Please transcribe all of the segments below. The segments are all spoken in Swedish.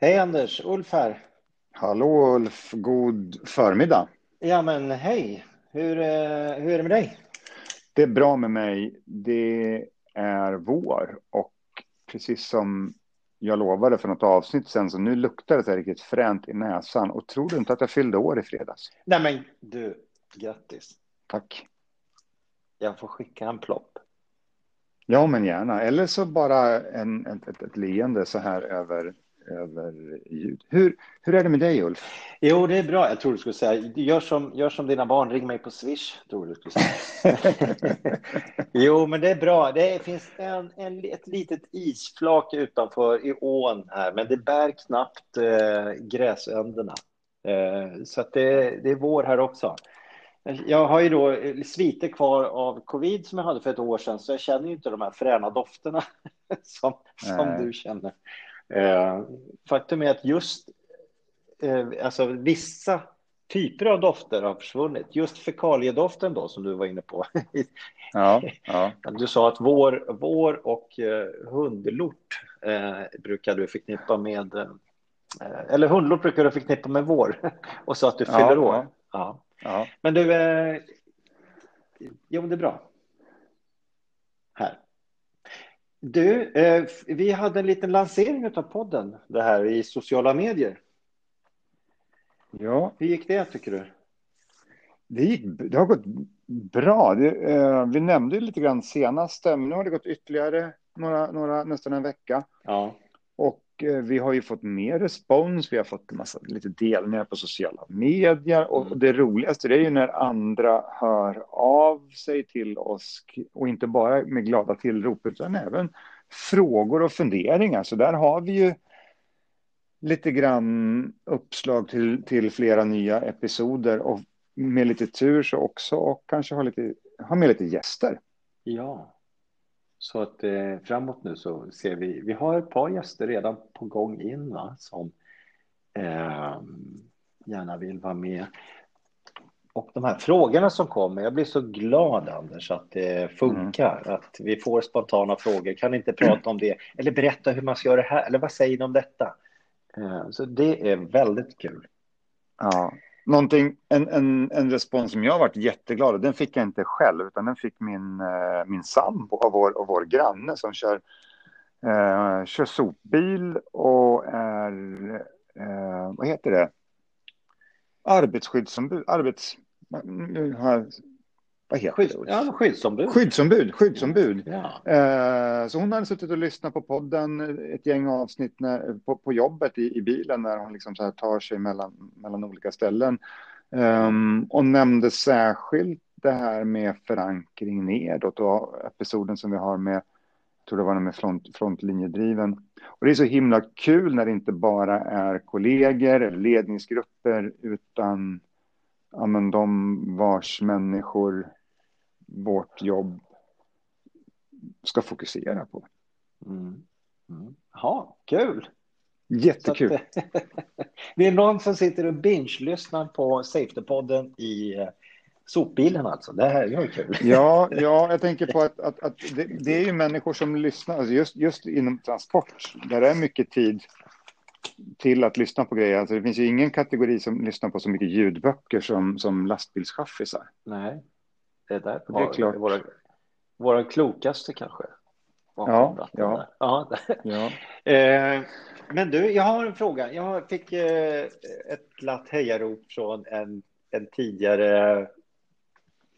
Hej Anders, Ulf här. Hallå Ulf, god förmiddag. Ja men hej, hur, eh, hur är det med dig? Det är bra med mig. Det är vår och precis som jag lovade för något avsnitt sen så nu luktar det så här riktigt fränt i näsan. Och tror du inte att jag fyllde år i fredags? Nej men du, grattis. Tack. Jag får skicka en plopp. Ja men gärna. Eller så bara en, ett, ett, ett leende så här över över ljud. Hur, hur är det med dig Ulf? Jo, det är bra. Jag tror du skulle säga, gör som, gör som dina barn, ring mig på Swish, tror du skulle säga. jo, men det är bra. Det finns en, en, ett litet isflak utanför i ån här, men det bär knappt eh, gräsänderna. Eh, så att det, det är vår här också. Jag har ju då sviter kvar av covid som jag hade för ett år sedan, så jag känner ju inte de här fräna dofterna som, som du känner. Eh, faktum är att just eh, alltså vissa typer av dofter har försvunnit. Just fekaliedoften då som du var inne på. Ja, ja. Du sa att vår, vår och eh, hundlort eh, brukar du förknippa med eh, eller hundlort brukar du förknippa med vår och så att du fyller ja, år. Ja. ja. Men du, eh, jo det är bra. Här. Du, eh, vi hade en liten lansering av podden, det här i sociala medier. Ja. Hur gick det tycker du? Det, gick, det har gått bra. Det, eh, vi nämnde lite grann senast, men nu har det gått ytterligare några, några, nästan en vecka. Ja. Och vi har ju fått mer respons, vi har fått massa, lite delningar på sociala medier. Och mm. det roligaste det är ju när andra hör av sig till oss och inte bara med glada tillrop utan även frågor och funderingar. Så där har vi ju lite grann uppslag till, till flera nya episoder och med lite tur så också och kanske ha, lite, ha med lite gäster. Ja, så att eh, framåt nu så ser vi, vi har ett par gäster redan på gång in va, som eh, gärna vill vara med. Och de här frågorna som kommer, jag blir så glad Anders att det funkar, mm. att vi får spontana frågor. Kan inte prata om det? Eller berätta hur man ska göra det här? Eller vad säger ni om detta? Eh, så det är väldigt kul. Ja, Någonting, en, en, en respons som jag har varit jätteglad och den fick jag inte själv utan den fick min, eh, min sambo och vår, och vår granne som kör, eh, kör sopbil och är, eh, vad heter det, arbetsskyddsombud, arbets, nu har vad heter Skydd, det? Ja, skyddsombud. Skyddsombud. skyddsombud. Ja. Eh, så hon hade suttit och lyssnat på podden, ett gäng avsnitt när, på, på jobbet i, i, bilen när hon liksom så tar sig mellan, mellan olika ställen. Um, och nämnde särskilt det här med förankring nedåt och episoden som vi har med, jag tror det var med front, frontlinjedriven. Och det är så himla kul när det inte bara är kollegor eller ledningsgrupper utan ja, men de vars människor vårt jobb ska fokusera på. Mm. Mm. Ja, kul! Jättekul. Att, det är någon som sitter och binge-lyssnar på Safety-podden i eh, sopbilen alltså. Det här är kul. Ja, ja jag tänker på att, att, att det, det, är ju människor som lyssnar, alltså just, just inom transport, där det är mycket tid till att lyssna på grejer. Alltså det finns ju ingen kategori som lyssnar på så mycket ljudböcker som, som lastbilschaffisar. Nej, det är där det är klart. Våra, våra klokaste kanske. Ja, ja. ja. ja. Eh, men du, jag har en fråga. Jag fick eh, ett glatt hejarop från en, en tidigare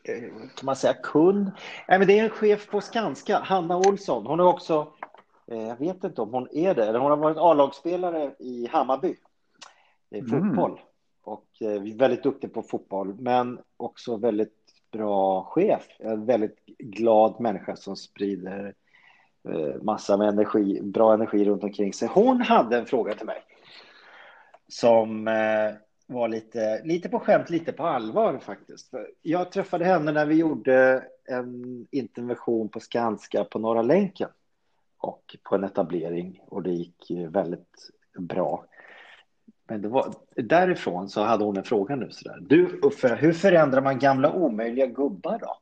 eh, kan man säga kund? Nej, men det är en chef på Skanska, Hanna Olsson. Hon är också, jag vet inte om hon är det, eller hon har varit A-lagsspelare i Hammarby, i mm. fotboll. Mm. Och är väldigt duktig på fotboll, men också väldigt bra chef. En väldigt glad människa som sprider eh, massa med energi, bra energi runt omkring sig. Hon hade en fråga till mig som eh, var lite, lite på skämt, lite på allvar faktiskt. Jag träffade henne när vi gjorde en intervention på Skanska på Norra länken och på en etablering och det gick väldigt bra. Men det var, därifrån så hade hon en fråga nu. Sådär. Du, Uffe, hur förändrar man gamla omöjliga gubbar då?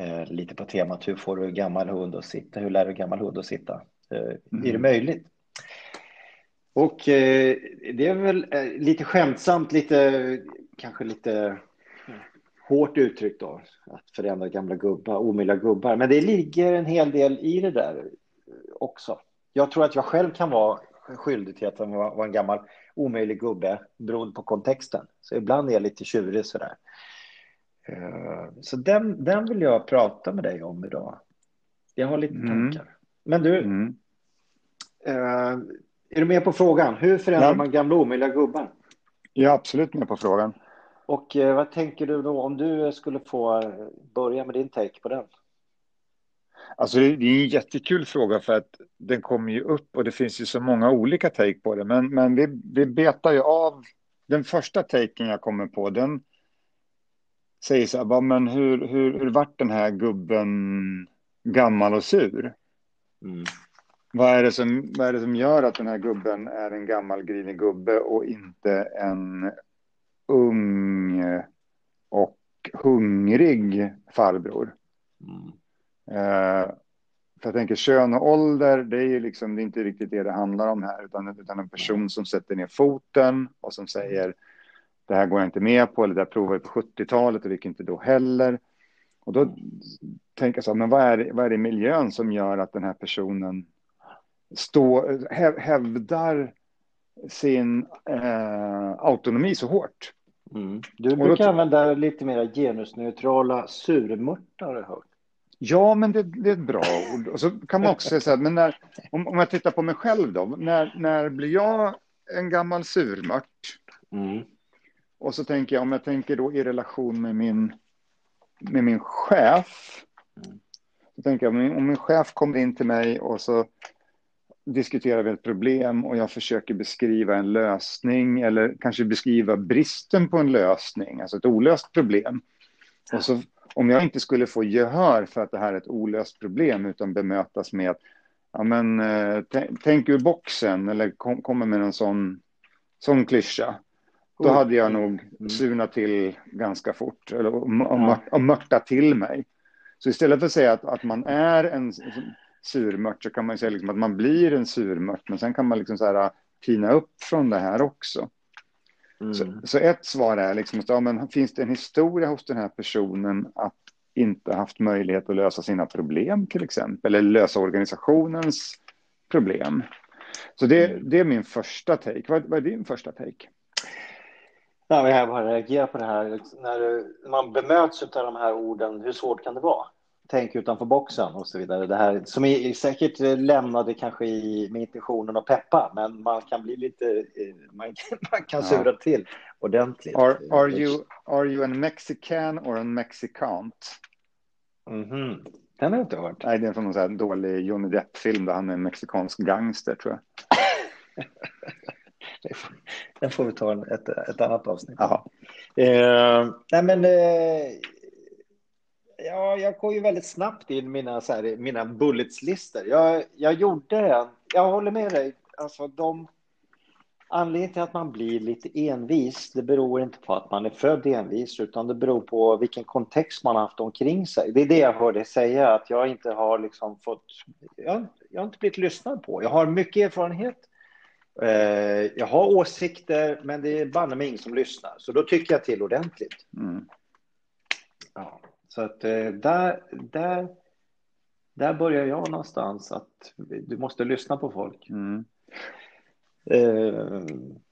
Eh, lite på temat hur får du gammal hund att sitta? Hur lär du gammal hund att sitta? Eh, mm. Är det möjligt? Och eh, det är väl eh, lite skämtsamt, lite kanske lite hårt uttryckt då, att förändra gamla gubbar, omöjliga gubbar. Men det ligger en hel del i det där också. Jag tror att jag själv kan vara skyldig till att vara en gammal omöjlig gubbe beroende på kontexten. Så ibland är jag lite tjurig sådär. Eh, så den, den vill jag prata med dig om idag. Jag har lite mm. tankar. Men du, mm. Eh, är du med på frågan? Hur förändrar ja. man gamla omöjliga gubbar? Jag är absolut med på frågan. Och eh, vad tänker du då om du skulle få börja med din take på den? Alltså det är en jättekul fråga för att den kommer ju upp och det finns ju så många olika take på det. Men, men vi, vi betar ju av den första taken jag kommer på. Den säger så här, men hur, hur, hur vart den här gubben gammal och sur? Mm. Vad, är det som, vad är det som gör att den här gubben är en gammal grinig gubbe och inte en ung och hungrig farbror? Mm. Eh, för jag tänker kön och ålder, det är ju liksom, det är inte riktigt det det handlar om här, utan, utan en person som sätter ner foten och som säger det här går jag inte med på, eller det här provade jag på 70-talet och det gick inte då heller. Och då tänker jag så här, men vad är, vad är det i miljön som gör att den här personen stå, hävdar sin eh, autonomi så hårt? Mm. Du brukar då, använda lite mer genusneutrala surmörtar har jag hört. Ja, men det, det, är ett bra ord. Och så kan man också säga så här, men när, om, om jag tittar på mig själv då, när, när blir jag en gammal surmört? Mm. Och så tänker jag, om jag tänker då i relation med min, med min chef. Mm. Så tänker jag, om min chef kommer in till mig och så diskuterar vi ett problem och jag försöker beskriva en lösning eller kanske beskriva bristen på en lösning, alltså ett olöst problem. Och så om jag inte skulle få gehör för att det här är ett olöst problem utan bemötas med att ja, men, eh, tänk ur boxen eller kom, kommer med en sån, sån klyscha. Då hade jag nog mm. surnat till ganska fort eller, och, och, och mörtat till mig. Så istället för att säga att, att man är en surmört så kan man säga liksom att man blir en surmört. Men sen kan man liksom så här tina upp från det här också. Mm. Så, så, ett svar är liksom, ja, men finns det en historia hos den här personen att inte haft möjlighet att lösa sina problem till exempel, eller lösa organisationens problem. Så det, mm. det är min första take. Vad, vad är din första take? Ja, jag bara reagerar på det här. När man bemöts av de här orden, hur svårt kan det vara? Tänk utanför boxen och så vidare. Det här som är säkert lämnade kanske i, med intentionen att peppa, men man kan bli lite, eh, man, man kan sura ja. till ordentligt. Are, are, you, are you an mexican or an mexicant? Mm -hmm. Den har jag inte hört. Nej, det är från någon dålig Johnny Depp-film där han är en mexikansk gangster, tror jag. Den får vi ta ett, ett annat avsnitt. Eh, nej, men eh, Ja, jag går ju väldigt snabbt in mina, så här, mina bulletslistor. Jag, jag gjorde en, jag håller med dig, alltså de Anledningen till att man blir lite envis, det beror inte på att man är född envis, utan det beror på vilken kontext man har haft omkring sig. Det är det jag hörde säga, att jag inte har liksom fått... Jag, jag har inte blivit lyssnad på. Jag har mycket erfarenhet, eh, jag har åsikter, men det är banne mig ingen som lyssnar. Så då tycker jag till ordentligt. Mm. Ja. Så att eh, där, där, där börjar jag någonstans, att du måste lyssna på folk. Mm. Eh,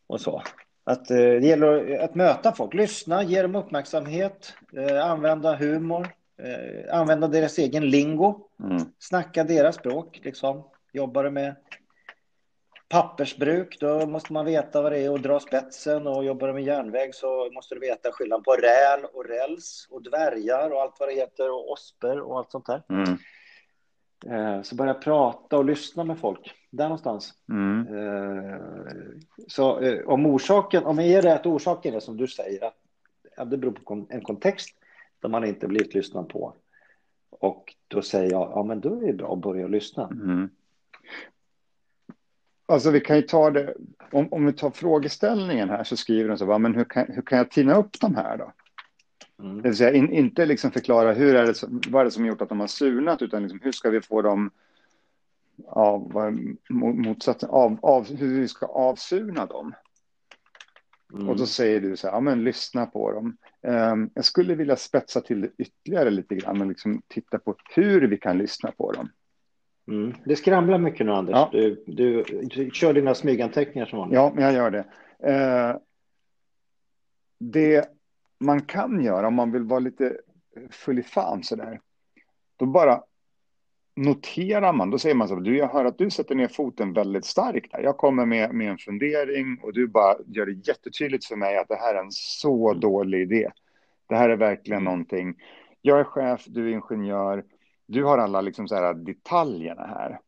och så. Att eh, det gäller att möta folk, lyssna, ge dem uppmärksamhet, eh, använda humor, eh, använda deras egen lingo, mm. snacka deras språk, liksom. Jobbar med pappersbruk, då måste man veta vad det är att dra spetsen och jobbar du med järnväg så måste du veta skillnaden på räl och räls och dvärgar och allt vad det heter och osper och allt sånt där. Mm. Eh, så börja prata och lyssna med folk, där någonstans. Mm. Eh, så eh, om orsaken, om är det att orsaken är som du säger, att det beror på en kontext där man inte blivit lyssnad på. Och då säger jag, ja men då är det bra att börja lyssna. Mm. Alltså vi kan ju ta det, om, om vi tar frågeställningen här så skriver de så här, men hur kan, hur kan jag tina upp de här då? Mm. Det vill säga in, inte liksom förklara hur är det, vad är det som gjort att de har surnat, utan liksom, hur ska vi få dem av motsatsen, av, av hur vi ska avsuna dem. Mm. Och då säger du så här, ja men lyssna på dem. Um, jag skulle vilja spetsa till det ytterligare lite grann och liksom titta på hur vi kan lyssna på dem. Mm. Det skramlar mycket nu, Anders. Ja. Du, du, du kör dina smyganteckningar som vanligt. Ja, jag gör det. Uh, det man kan göra om man vill vara lite full i fan så där, då bara noterar man, då säger man så du jag hör att du sätter ner foten väldigt starkt där. Jag kommer med, med en fundering och du bara gör det jättetydligt för mig att det här är en så dålig idé. Det här är verkligen mm. någonting. Jag är chef, du är ingenjör, du har alla liksom så här detaljerna här.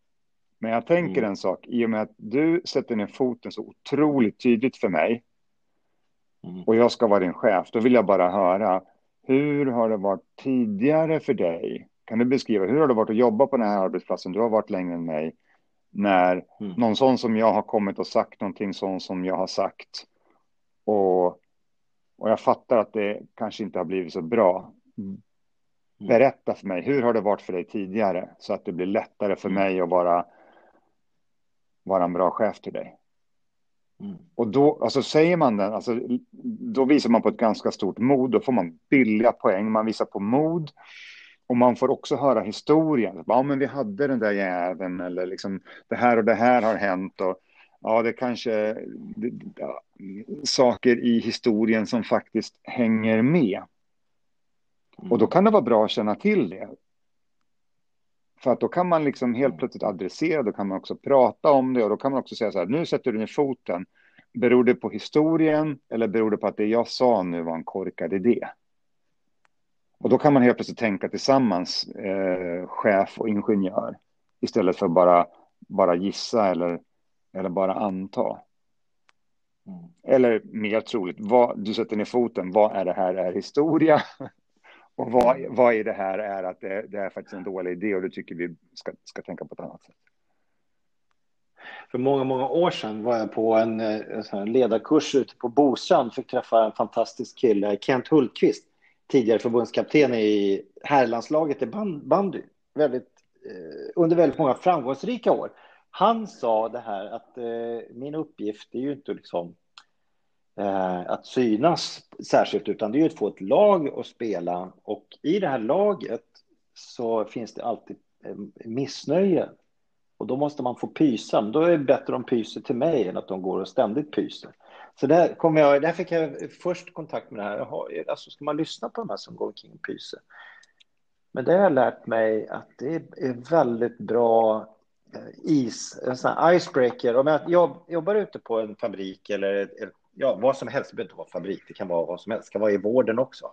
Men jag tänker mm. en sak, i och med att du sätter ner foten så otroligt tydligt för mig mm. och jag ska vara din chef, då vill jag bara höra hur har det varit tidigare för dig kan du beskriva hur har det varit att jobba på den här arbetsplatsen? Du har varit längre än mig. När mm. någon sån som jag har kommit och sagt någonting sån som jag har sagt. Och, och jag fattar att det kanske inte har blivit så bra. Mm. Berätta för mig, hur har det varit för dig tidigare? Så att det blir lättare för mm. mig att vara, vara en bra chef till dig. Mm. Och då, alltså säger man den, alltså, då visar man på ett ganska stort mod. Då får man billiga poäng. Man visar på mod. Och man får också höra historien. Ja, men vi hade den där jäveln eller liksom det här och det här har hänt. Och, ja, det kanske ja, saker i historien som faktiskt hänger med. Och då kan det vara bra att känna till det. För att då kan man liksom helt plötsligt adressera, då kan man också prata om det och då kan man också säga så här, nu sätter du ner foten. Beror det på historien eller beror det på att det jag sa nu var en korkad idé? Och då kan man helt plötsligt tänka tillsammans, eh, chef och ingenjör, istället för bara, bara gissa eller, eller bara anta. Mm. Eller mer troligt, vad, du sätter ner foten, vad är det här är historia? och vad, vad är det här är att det, det, är faktiskt en dålig idé och du tycker vi ska, ska tänka på ett annat sätt. För många, många år sedan var jag på en, en ledarkurs ute på Bosön, fick träffa en fantastisk kille, Kent Hultqvist tidigare förbundskapten i herrlandslaget i bandy väldigt, eh, under väldigt många framgångsrika år. Han sa det här att eh, min uppgift är ju inte liksom Eh, att synas särskilt, utan det är ju att få ett lag att spela och i det här laget så finns det alltid eh, missnöje och då måste man få pysa. Men då är det bättre om pyser till mig än att de går och ständigt pyser. Så där, kom jag, där fick jag först kontakt med det här. Jaha, alltså ska man lyssna på de här som går omkring och pyser? Men det har jag lärt mig att det är väldigt bra eh, is, en sån här icebreaker. Om jag, jag jobbar ute på en fabrik eller ja, vad som helst, det behöver inte vara fabrik, det kan vara vad som helst, det kan vara i vården också.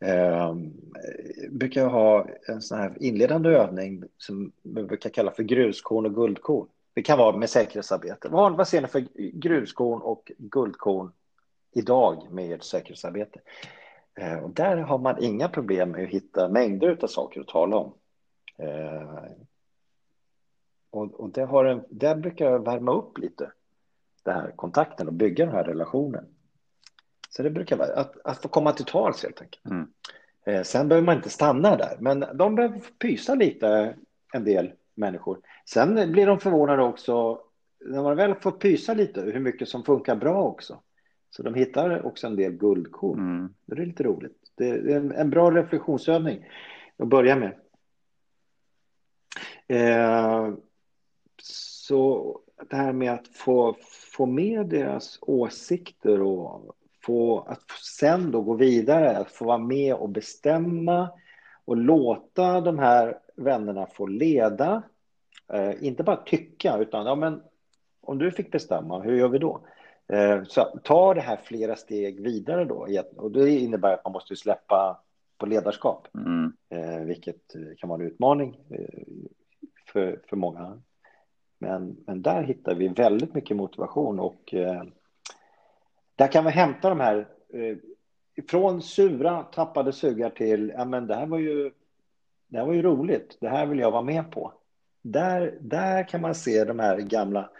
Ehm, eh, brukar jag ha en sån här inledande övning som vi brukar kalla för gruskorn och guldkorn. Det kan vara med säkerhetsarbete. Vad, vad ser ni för gruskorn och guldkorn idag med ert säkerhetsarbete? Eh, och där har man inga problem med att hitta mängder av saker att tala om. Eh, och, och det, har en, det brukar jag värma upp lite, den här kontakten och bygga den här relationen. Så det brukar vara att, att få komma till tals helt enkelt. Mm. Eh, sen behöver man inte stanna där, men de behöver pysa lite en del människor. Sen blir de förvånade också när man väl får pysa lite hur mycket som funkar bra också. Så de hittar också en del guldkorn. Mm. Det är lite roligt. Det är en, en bra reflektionsövning att börja med. Eh, så det här med att få, få med deras åsikter och få, att sen då gå vidare, att få vara med och bestämma och låta de här vännerna få leda. Eh, inte bara tycka, utan ja, men om du fick bestämma, hur gör vi då? Eh, så ta det här flera steg vidare då. Och det innebär att man måste släppa på ledarskap, mm. eh, vilket kan vara en utmaning eh, för, för många. Men, men där hittar vi väldigt mycket motivation och eh, där kan vi hämta de här eh, från sura tappade sugar till, ja men det här var ju, det här var ju roligt, det här vill jag vara med på. Där, där kan man se de här gamla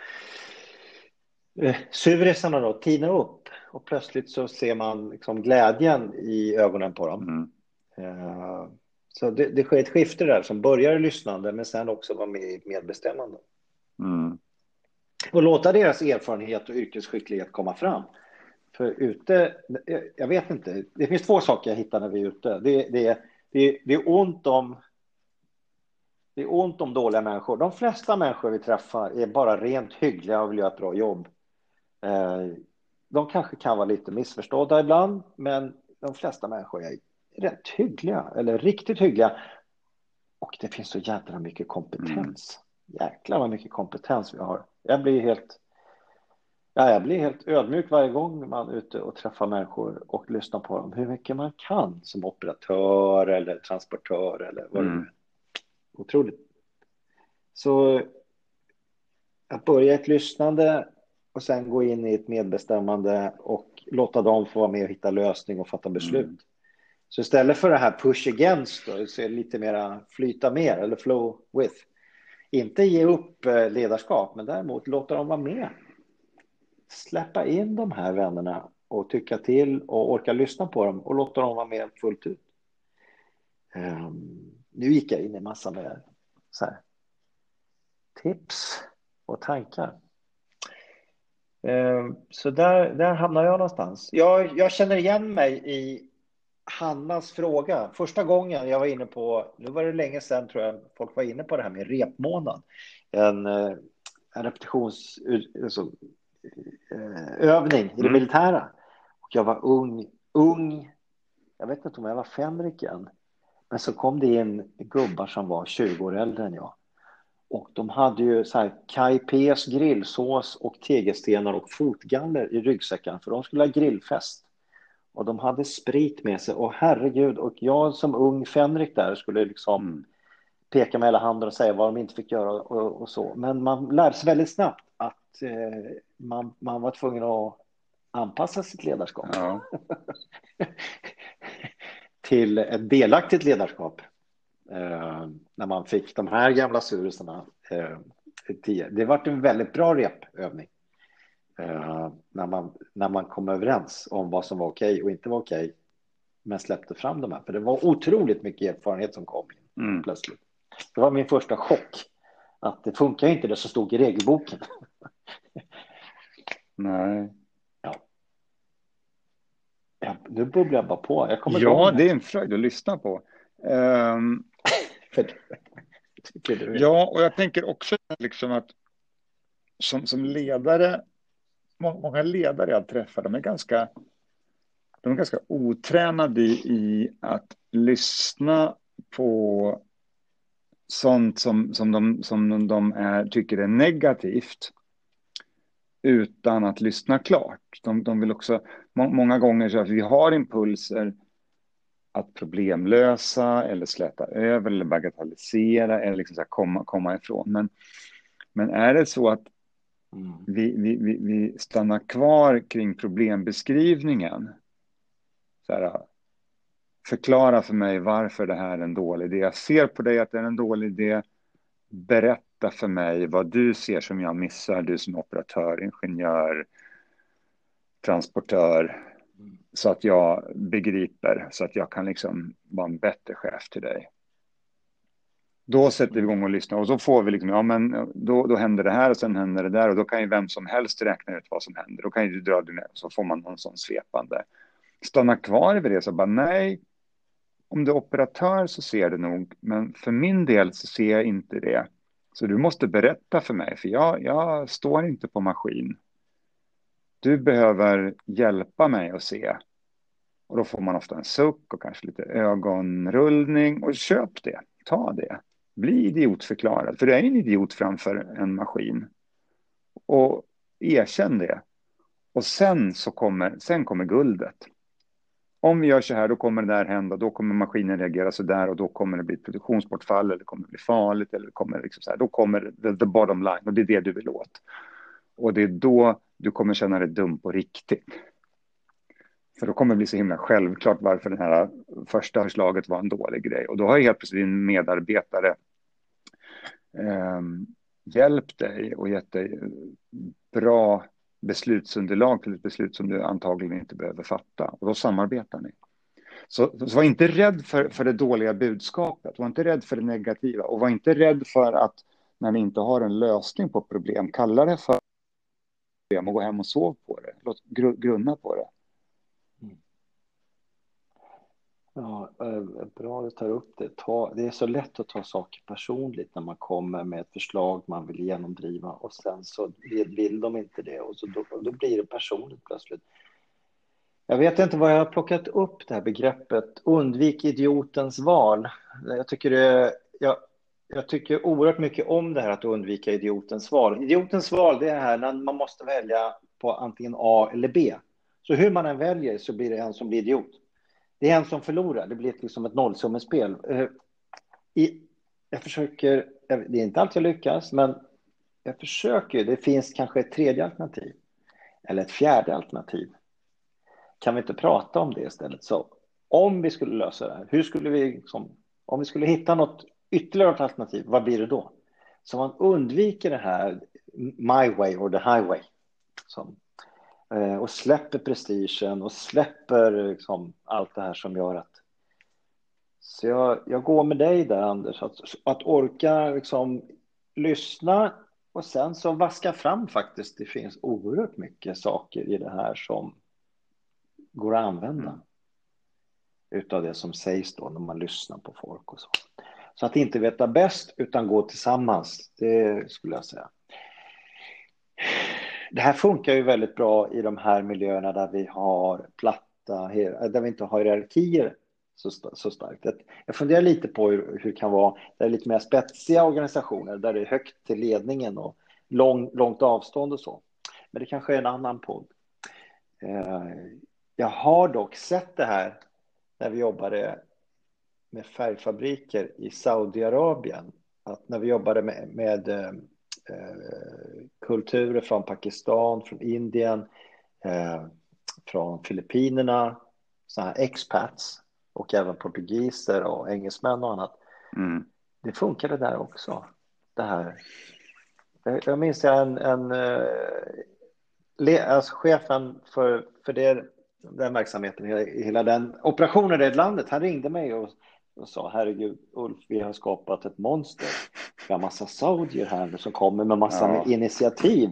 eh, surisarna då tina upp och plötsligt så ser man liksom glädjen i ögonen på dem. Mm. Eh, Så det, det sker ett skifte där som börjar i lyssnande men sen också vara med i medbestämmande. Mm. Och låta deras erfarenhet och yrkesskicklighet komma fram. För ute, jag vet inte, det finns två saker jag hittar när vi är ute. Det, det, det, det är ont om det är ont om dåliga människor. De flesta människor vi träffar är bara rent hyggliga och vill göra ett bra jobb. Eh, de kanske kan vara lite missförstådda ibland, men de flesta människor är rätt hyggliga, eller riktigt hyggliga. Och det finns så jädra mycket kompetens. Jäklar vad mycket kompetens vi har. Jag blir helt Ja, jag blir helt ödmjuk varje gång man är ute och träffar människor och lyssnar på dem. Hur mycket man kan som operatör eller transportör eller vad mm. det är. Otroligt. Så att börja ett lyssnande och sen gå in i ett medbestämmande och låta dem få vara med och hitta lösning och fatta beslut. Mm. Så istället för det här push against då, så är det lite mera flyta mer eller flow with. Inte ge upp eh, ledarskap, men däremot låta dem vara med släppa in de här vännerna och tycka till och orka lyssna på dem och låta dem vara med fullt ut. Um, nu gick jag in i massa med så här, tips och tankar. Um, så där, där hamnar jag någonstans. Jag, jag känner igen mig i Hannas fråga. Första gången jag var inne på, nu var det länge sedan tror jag folk var inne på det här med repmånad. En, eh, en repetitions, alltså, Eh, i det mm. militära. Och jag var ung, ung. Jag vet inte om jag var fänrik än. Men så kom det in gubbar som var 20 år äldre än jag. Och de hade ju så här Kai grillsås och tegelstenar och fotgaller i ryggsäcken för de skulle ha grillfest. Och de hade sprit med sig och herregud och jag som ung fänrik där skulle liksom mm. peka med hela handen och säga vad de inte fick göra och, och så. Men man lärde sig väldigt snabbt att eh, man, man var tvungen att anpassa sitt ledarskap ja. till ett delaktigt ledarskap. Eh, när man fick de här gamla surusarna. Eh, det var en väldigt bra repövning. Eh, när, man, när man kom överens om vad som var okej och inte var okej. Men släppte fram de här. För det var otroligt mycket erfarenhet som kom in mm. plötsligt. Det var min första chock. Att det funkar inte det som stod i regelboken. Nej. Ja. ja. Nu bubblar jag bara på. Jag kommer ja, det är en fröjd att lyssna på. Um, ja, och jag tänker också liksom att som, som ledare, många ledare jag träffar, de är ganska, de är ganska otränade i, att lyssna på sånt som, som, de, som de är, tycker är negativt utan att lyssna klart. De, de vill också, må, många gånger så att vi har impulser att problemlösa eller släta över eller bagatellisera eller liksom så komma, komma ifrån. Men, men är det så att mm. vi, vi, vi, vi stannar kvar kring problembeskrivningen, så här, förklara för mig varför det här är en dålig idé. Jag ser på dig att det är en dålig idé. Berätta för mig vad du ser som jag missar, du som operatör, ingenjör, transportör, så att jag begriper, så att jag kan liksom vara en bättre chef till dig. Då sätter vi igång och lyssnar och så får vi liksom, ja men då, då händer det här och sen händer det där och då kan ju vem som helst räkna ut vad som händer. Då kan ju du dra det ner och så får man någon sån svepande. Stanna kvar vid det så bara nej, om du är operatör så ser du nog, men för min del så ser jag inte det. Så du måste berätta för mig, för jag, jag står inte på maskin. Du behöver hjälpa mig att se. Och då får man ofta en suck och kanske lite ögonrullning. Och köp det, ta det. Bli idiotförklarad, för du är en idiot framför en maskin. Och erkänn det. Och sen så kommer, sen kommer guldet om vi gör så här, då kommer det där hända, då kommer maskinen reagera så där och då kommer det bli ett produktionsbortfall eller det kommer bli farligt eller kommer liksom så här, då kommer the, the bottom line och det är det du vill åt. Och det är då du kommer känna dig dum på riktigt. För då kommer det bli så himla självklart varför det här första förslaget var en dålig grej. Och då har helt plötsligt din medarbetare eh, hjälpt dig och gett dig eh, bra beslutsunderlag till ett beslut som du antagligen inte behöver fatta. Och då samarbetar ni. Så, så var inte rädd för, för det dåliga budskapet, var inte rädd för det negativa och var inte rädd för att när ni inte har en lösning på problem, kalla det för problem och gå hem och sov på det. Låt grunna på det. Ja, eh, bra att du tar upp det. Ta, det är så lätt att ta saker personligt när man kommer med ett förslag man vill genomdriva och sen så vill de inte det och så då, då blir det personligt plötsligt. Jag vet inte vad jag har plockat upp det här begreppet undvik idiotens val. Jag tycker, det, jag, jag tycker oerhört mycket om det här att undvika idiotens val. Idiotens val det är här när man måste välja på antingen A eller B. Så hur man än väljer så blir det en som blir idiot. Det är en som förlorar, det blir liksom ett nollsummespel. Eh, jag försöker, det är inte alltid jag lyckas, men jag försöker. Det finns kanske ett tredje alternativ eller ett fjärde alternativ. Kan vi inte prata om det istället? Så om vi skulle lösa det här, hur skulle vi, liksom, om vi skulle hitta något ytterligare alternativ, vad blir det då? Så man undviker det här my way or the highway. Som och släpper prestigen och släpper liksom allt det här som gör att... Så jag, jag går med dig där, Anders, att, att orka liksom lyssna och sen så vaska fram faktiskt. Det finns oerhört mycket saker i det här som går att använda. Mm. Utav det som sägs då när man lyssnar på folk och så. Så att inte veta bäst utan gå tillsammans, det skulle jag säga det här funkar ju väldigt bra i de här miljöerna där vi har platta, där vi inte har hierarkier så, så starkt. Jag funderar lite på hur, hur det kan vara, där det är lite mer spetsiga organisationer, där det är högt till ledningen och lång, långt avstånd och så. Men det kanske är en annan podd. Eh, jag har dock sett det här när vi jobbade med färgfabriker i Saudiarabien. Att när vi jobbade med, med Eh, eh kulturer från Pakistan, från Indien, eh, från Filippinerna, sådana här expats och även portugiser och engelsmän och annat. Mm. Det funkade där också. Det här. Jag minns en, en eh, alltså chefen för, för det, den verksamheten, hela den operationen i det landet, han ringde mig och och sa herregud Ulf, vi har skapat ett monster. Vi har massa saudier här nu som kommer med massa ja. initiativ.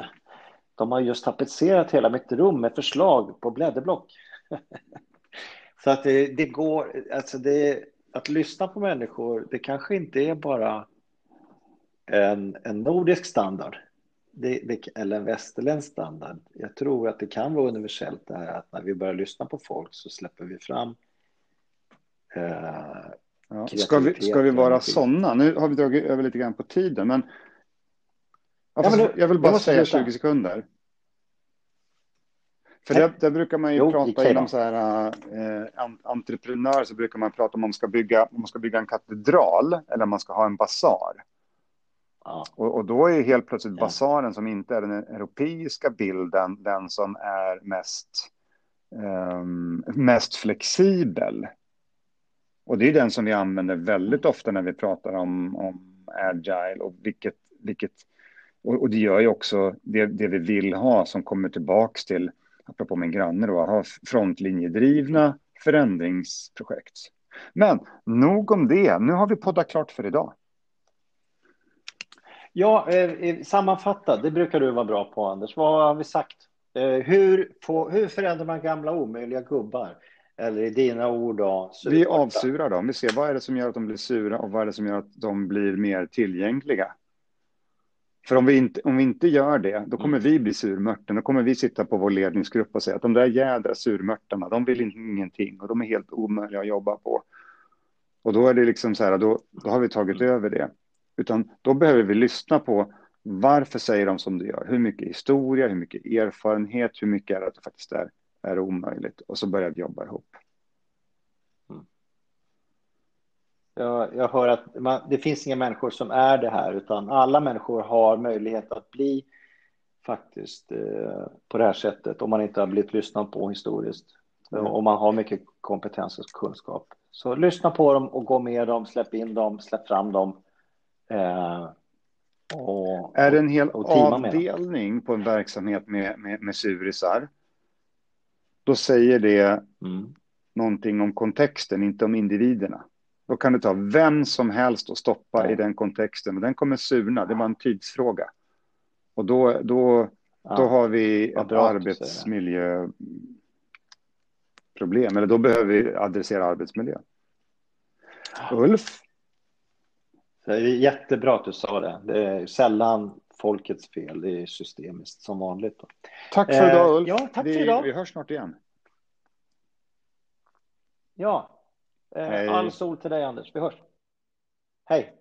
De har just tapetserat hela mitt rum med förslag på blädderblock. Så att det, det går, alltså det, att lyssna på människor, det kanske inte är bara en, en nordisk standard det, eller en västerländsk standard. Jag tror att det kan vara universellt det här att när vi börjar lyssna på folk så släpper vi fram eh, Ja. Ska, vi, ska vi vara sådana? Nu har vi dragit över lite grann på tiden, men, ja, men jag vill bara säga 20 sekunder. För det, där brukar man ju jo, prata inom så här eh, entreprenör så brukar man prata om man ska bygga, om man ska bygga en katedral eller om man ska ha en basar. Ja. Och, och, då är helt plötsligt ja. basaren som inte är den europeiska bilden den som är mest, eh, mest flexibel. Och det är den som vi använder väldigt ofta när vi pratar om, om agile och vilket, vilket och, och det gör ju också det, det vi vill ha som kommer tillbaks till, apropå min granne då, ha frontlinjedrivna förändringsprojekt. Men nog om det, nu har vi poddat klart för idag. Ja, eh, eh sammanfatta, det brukar du vara bra på Anders. Vad har vi sagt? Eh, hur, på, hur förändrar man gamla omöjliga gubbar? Eller i dina ord då? Vi avsurar dem. Vi ser vad är det som gör att de blir sura och vad är det som gör att de blir mer tillgängliga. För om vi inte, om vi inte gör det, då kommer mm. vi bli surmörten. Då kommer vi sitta på vår ledningsgrupp och säga att de där jädra surmörtarna, de vill ingenting och de är helt omöjliga att jobba på. Och då är det liksom så här, då, då har vi tagit mm. över det. Utan då behöver vi lyssna på varför säger de som de gör? Hur mycket historia, hur mycket erfarenhet, hur mycket är det att det faktiskt är är omöjligt. Och så börjar vi jobba ihop. Mm. Jag, jag hör att man, det finns inga människor som är det här, utan alla människor har möjlighet att bli faktiskt eh, på det här sättet, om man inte har blivit lyssnad på historiskt. Mm. Och man har mycket kompetens och kunskap. Så lyssna på dem och gå med dem, släpp in dem, släpp fram dem. Eh, och, är det en hel avdelning på en verksamhet med, med, med surisar? Då säger det mm. någonting om kontexten, inte om individerna. Då kan du ta vem som helst och stoppa ja. i den kontexten och den kommer surna. Det bara en tidsfråga. Och då, då, ja. då har vi ett arbetsmiljöproblem. Eller då behöver vi adressera arbetsmiljön. Ulf? Det är jättebra att du sa det. Det är sällan folkets fel. Det är systemiskt som vanligt. Då. Tack för idag Ulf. Eh, ja, tack vi, för idag. Vi hörs snart igen. Ja. Eh, all sol till dig Anders. Vi hörs. Hej.